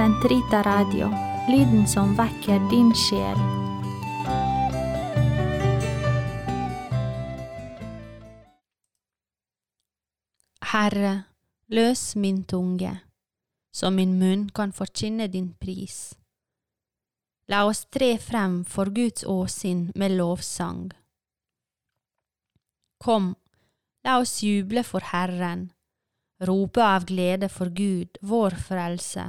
Sentrita Radio, lyden som vekker din sjel. Herre, løs min tunge, så min munn kan forkynne din pris. La oss tre frem for Guds åsyn med lovsang. Kom, la oss juble for Herren, rope av glede for Gud, vår frelse.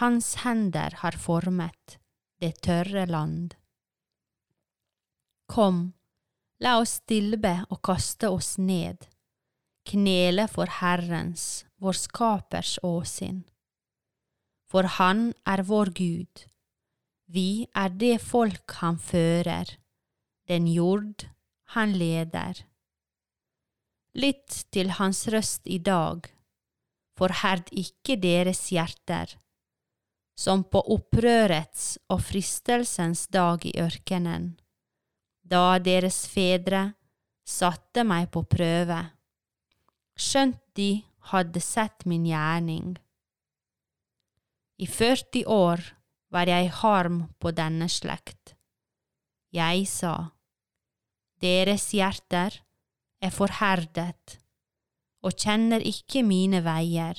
Hans hender har formet det tørre land. Kom, la oss stilbe og kaste oss ned knele for Herrens, vår Skapers åsyn. For Han er vår Gud, vi er det folk Han fører, den jord Han leder. Lytt til Hans røst i dag, forherd ikke deres hjerter, som på opprørets og fristelsens dag i ørkenen, da deres fedre satte meg på prøve skjønt de hadde sett min gjerning. I 40 år var jeg harm på denne slekt. Jeg sa, Deres hjerter er forherdet og kjenner ikke mine veier.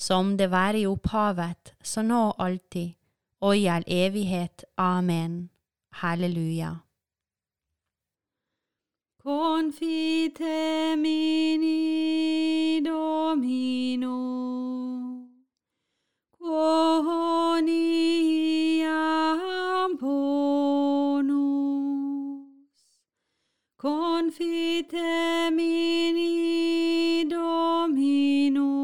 som det var i opphavet, så nå og alltid, og i all evighet. Amen. Halleluja. Confite mini Domino, quoniam bonus. Confite mini Domino,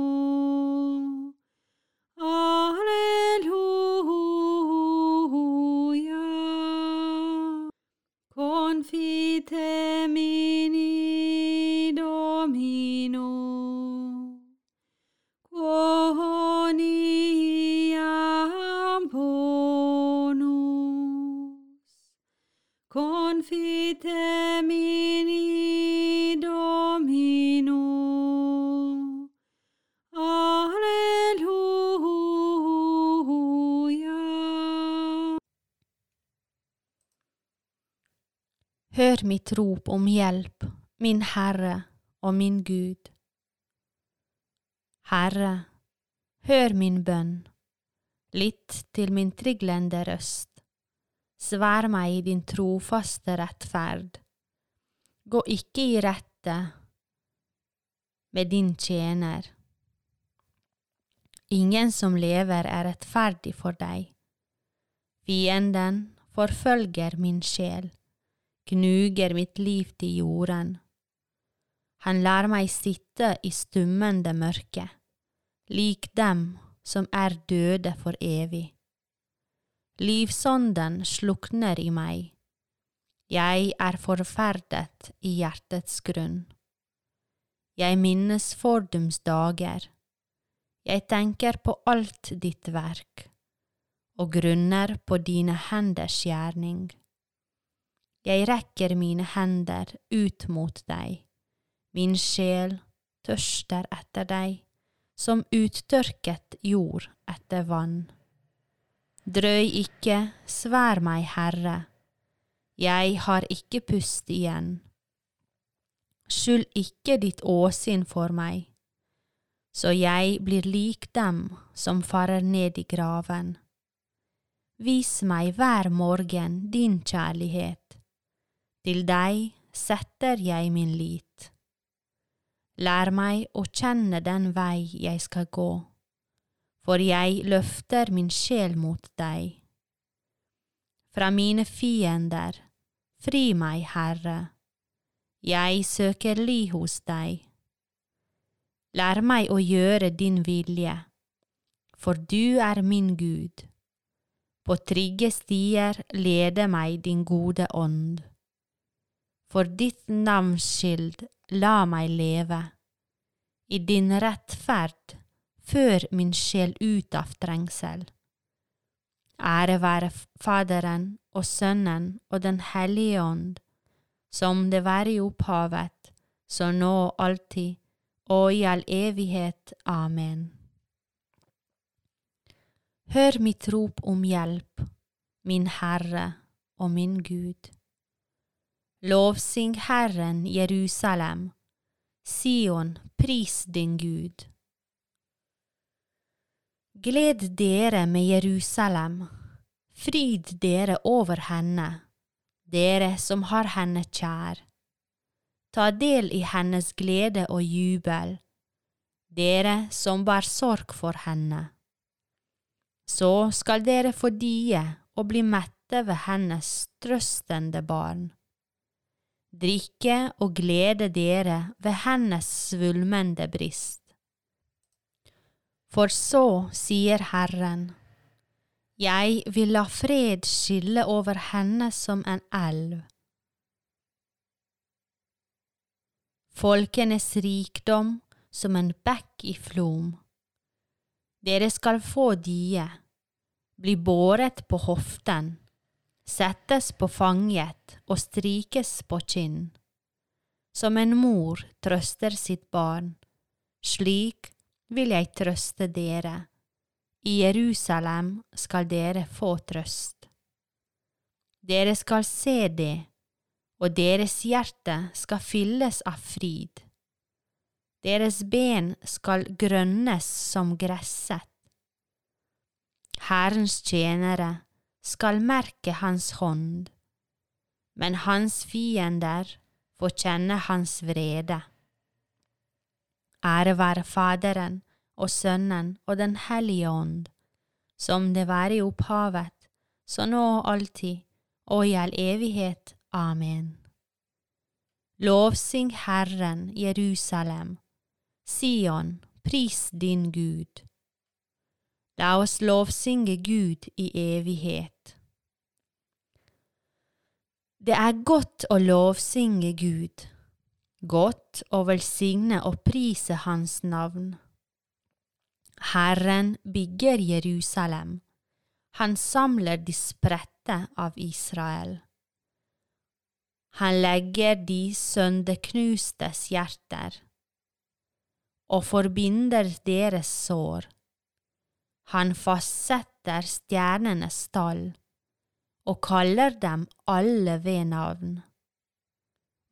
Hør mitt rop om hjelp, min Herre og min Gud. Herre, hør min bønn, lytt til min triglende røst. Svær meg i din trofaste rettferd. Gå ikke i rette med din tjener. Ingen som lever er rettferdig for deg. Fienden forfølger min sjel knuger mitt liv til jorden. Han lar meg sitte i stummende mørke, lik dem som er døde for evig. Livsånden slukner i meg, jeg er forferdet i hjertets grunn. Jeg minnes fordums dager, jeg tenker på alt ditt verk, og grunner på dine henders gjerning. Jeg rekker mine hender ut mot deg, min sjel tørster etter deg, som uttørket jord etter vann. Drøy ikke, svær meg, Herre, jeg har ikke pust igjen. Skyld ikke ditt åsyn for meg, så jeg blir lik dem som farer ned i graven. vis meg hver morgen din kjærlighet. Til deg setter jeg min lit. Lær meg å kjenne den vei jeg skal gå, for jeg løfter min sjel mot deg. Fra mine fiender, fri meg, Herre, jeg søker ly hos deg. Lær meg å gjøre din vilje, for du er min Gud. På trygge stier leder meg din gode ånd. For ditt navns skyld la meg leve, i din rettferd før min sjel ut av trengsel. Ære være Faderen og Sønnen og Den hellige ånd, som det være i opphavet, så nå og alltid, og i all evighet. Amen. Hør mitt rop om hjelp, min Herre og min Gud. Lovsyng Herren Jerusalem, Sion, pris din Gud. Gled dere med Jerusalem, fryd dere over henne, dere som har henne kjær. Ta del i hennes glede og jubel, dere som bar sorg for henne. Så skal dere få die og bli mette ved hennes trøstende barn. Drikke og glede dere ved hennes svulmende brist. For så sier Herren, jeg vil la fred skille over henne som en elv. Folkenes rikdom som en bekk i flom. Dere skal få die, bli båret på hoften, settes på fanget og strikes på kinn. Som en mor trøster sitt barn, slik vil jeg trøste dere. I Jerusalem skal dere få trøst. Dere skal se det og deres hjerte skal fylles av fryd. Deres ben skal grønnes som gresset. Herrens tjenere skal merke hans hånd, men hans fiender får kjenne hans vrede. Ære være Faderen og Sønnen og Den hellige ånd, som det være i opphavet, så nå og alltid, og i all evighet. Amen. Lovsyng Herren, Jerusalem, Sion, pris din Gud. La oss lovsynge Gud i evighet. Det er godt å lovsynge Gud, godt å velsigne og prise Hans navn. Herren bygger Jerusalem, han samler de spredte av Israel. Han legger de sønderknustes hjerter og forbinder deres sår. Han fastsetter stjernenes tall og kaller dem alle ved navn.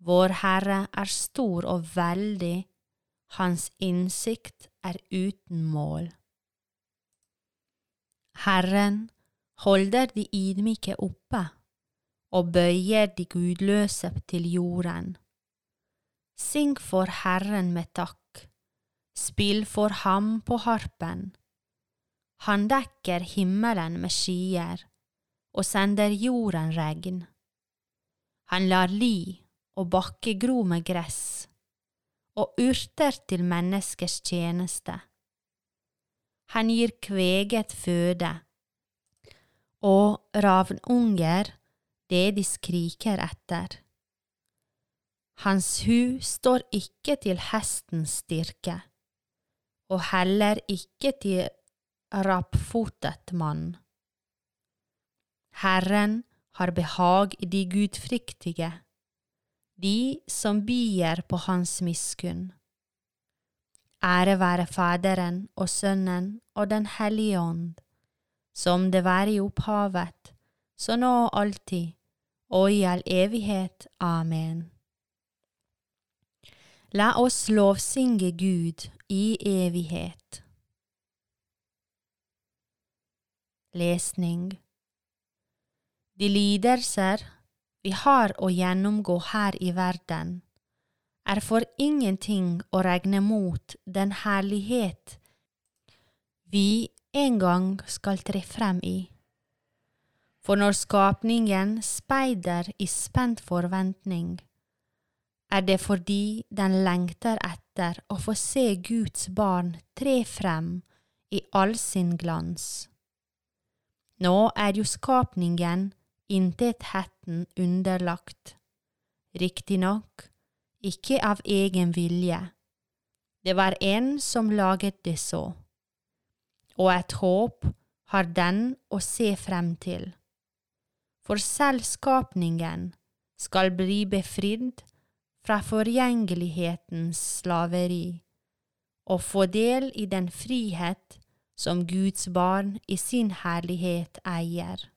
Vår Herre er stor og veldig, hans innsikt er uten mål. Herren holder de ydmyke oppe og bøyer de gudløse til jorden. Syng for Herren med takk, spill for ham på harpen. Han dekker himmelen med skyer og sender jorden regn. Han lar li og bakke gro med gress og urter til menneskers tjeneste. Han gir kveget føde, og ravnunger det de skriker etter. Hans hu står ikke til hestens styrke, og heller ikke til rappfotet mann. Herren har behag i de gudfryktige, de som bier på Hans miskunn. Ære være Faderen og Sønnen og Den hellige ånd, som det være i opphavet, så nå og alltid, og i all evighet. Amen. La oss lovsynge Gud i evighet. Lesning De lidelser vi har å gjennomgå her i verden, er for ingenting å regne mot den herlighet vi en gang skal tre frem i. For når skapningen speider i spent forventning, er det fordi den lengter etter å få se Guds barn tre frem i all sin glans. Nå er jo skapningen intetheten underlagt, riktignok ikke av egen vilje, det var en som laget det så, og et håp har den å se frem til. For selv skapningen skal bli befridd fra forgjengelighetens slaveri og få del i den frihet som Guds barn i sin herlighet eier.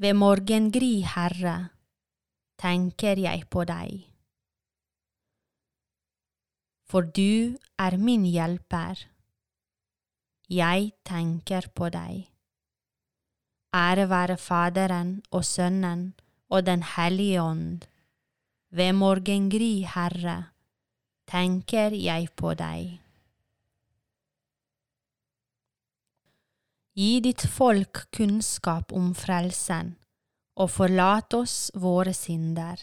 Ved morgengry, Herre, tenker jeg på deg. For du er min hjelper. Jeg tenker på deg. Ære være Faderen og Sønnen og Den hellige ånd. Ved morgengry, Herre, tenker jeg på deg. Gi ditt folk kunnskap om frelsen, og forlat oss våre synder.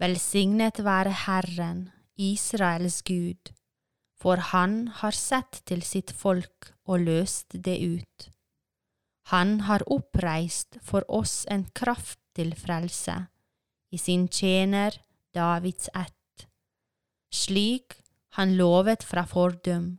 Velsignet være Herren, Israels Gud, for Han har sett til sitt folk og løst det ut. Han har oppreist for oss en kraft til frelse, i sin tjener Davids ett, slik han lovet fra fordum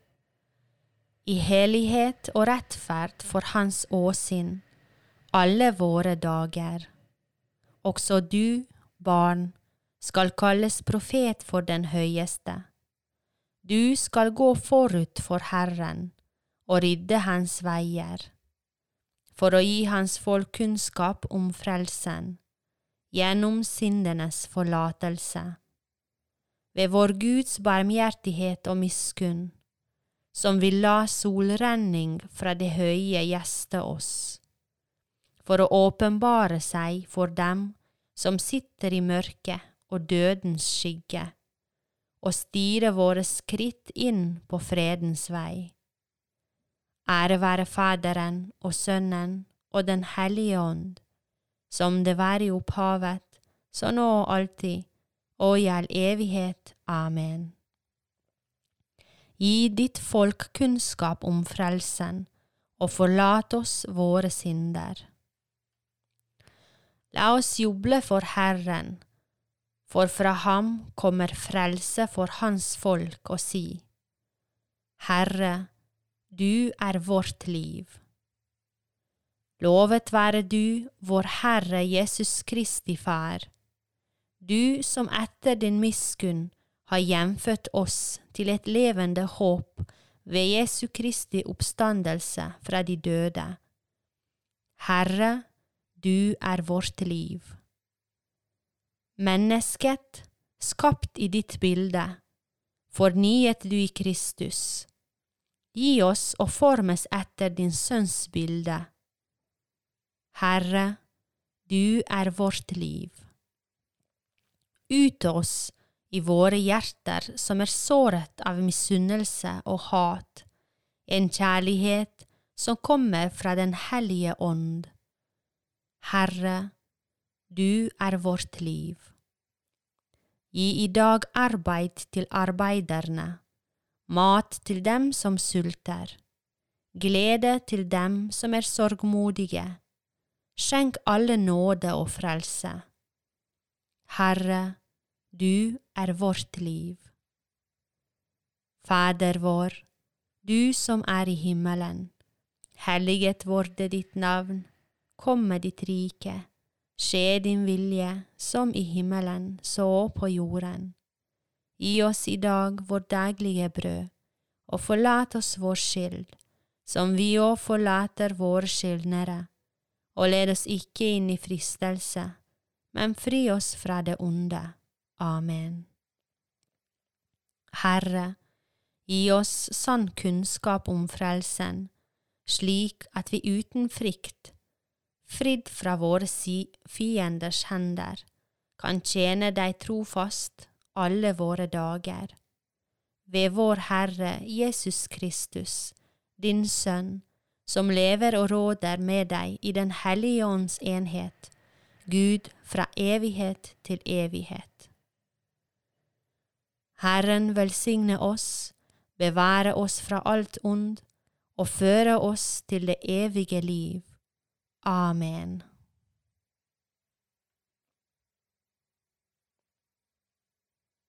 i helighet og rettferd for Hans åsinn alle våre dager. Også du, barn, skal kalles profet for den høyeste. Du skal gå forut for Herren og rydde hans veier, for å gi hans folk kunnskap om frelsen, gjennom syndenes forlatelse. Ved vår Guds barmhjertighet og miskunn som vil la solrenning fra det høye gjeste oss, for å åpenbare seg for dem som sitter i mørket og dødens skygge, og styre våre skritt inn på fredens vei. Ære være Faderen og Sønnen og Den hellige ånd, som det var i opphavet, så nå og alltid, og i all evighet. Amen. Gi ditt folk kunnskap om frelsen, og forlat oss våre synder. La oss juble for Herren, for fra ham kommer frelse for hans folk, å si, Herre, du er vårt liv. Lovet være du, vår Herre Jesus Kristi Far, du som etter din miskunn har hjemfødt oss til et levende håp ved Jesu Kristi oppstandelse fra de døde. Herre, du er vårt liv. Mennesket, skapt i ditt bilde, fornyet du i Kristus. Gi oss å formes etter din Sønns bilde. Herre, du er vårt liv. Ut oss i våre hjerter som er såret av misunnelse og hat, en kjærlighet som kommer fra Den hellige ånd. Herre, du er vårt liv. Gi i dag arbeid til arbeiderne, mat til dem som sulter, glede til dem som er sorgmodige. Skjenk alle nåde og frelse. Herre, du er vårt liv. Fader vår, du som er i himmelen. Helliget vorde ditt navn, Kom med ditt rike, skje din vilje, som i himmelen, så på jorden. Gi oss i dag vår daglige brød, og forlat oss vår skyld, som vi òg forlater våre skyldnere, og led oss ikke inn i fristelse, men fri oss fra det onde. Amen. Herre, gi oss sann kunnskap om frelsen, slik at vi uten frykt, fridd fra våre fienders hender, kan tjene deg trofast alle våre dager. Ved vår Herre Jesus Kristus, din Sønn, som lever og råder med deg i Den hellige ånds enhet, Gud fra evighet til evighet. Herren velsigne oss, bevare oss fra alt ond og føre oss til det evige liv. Amen.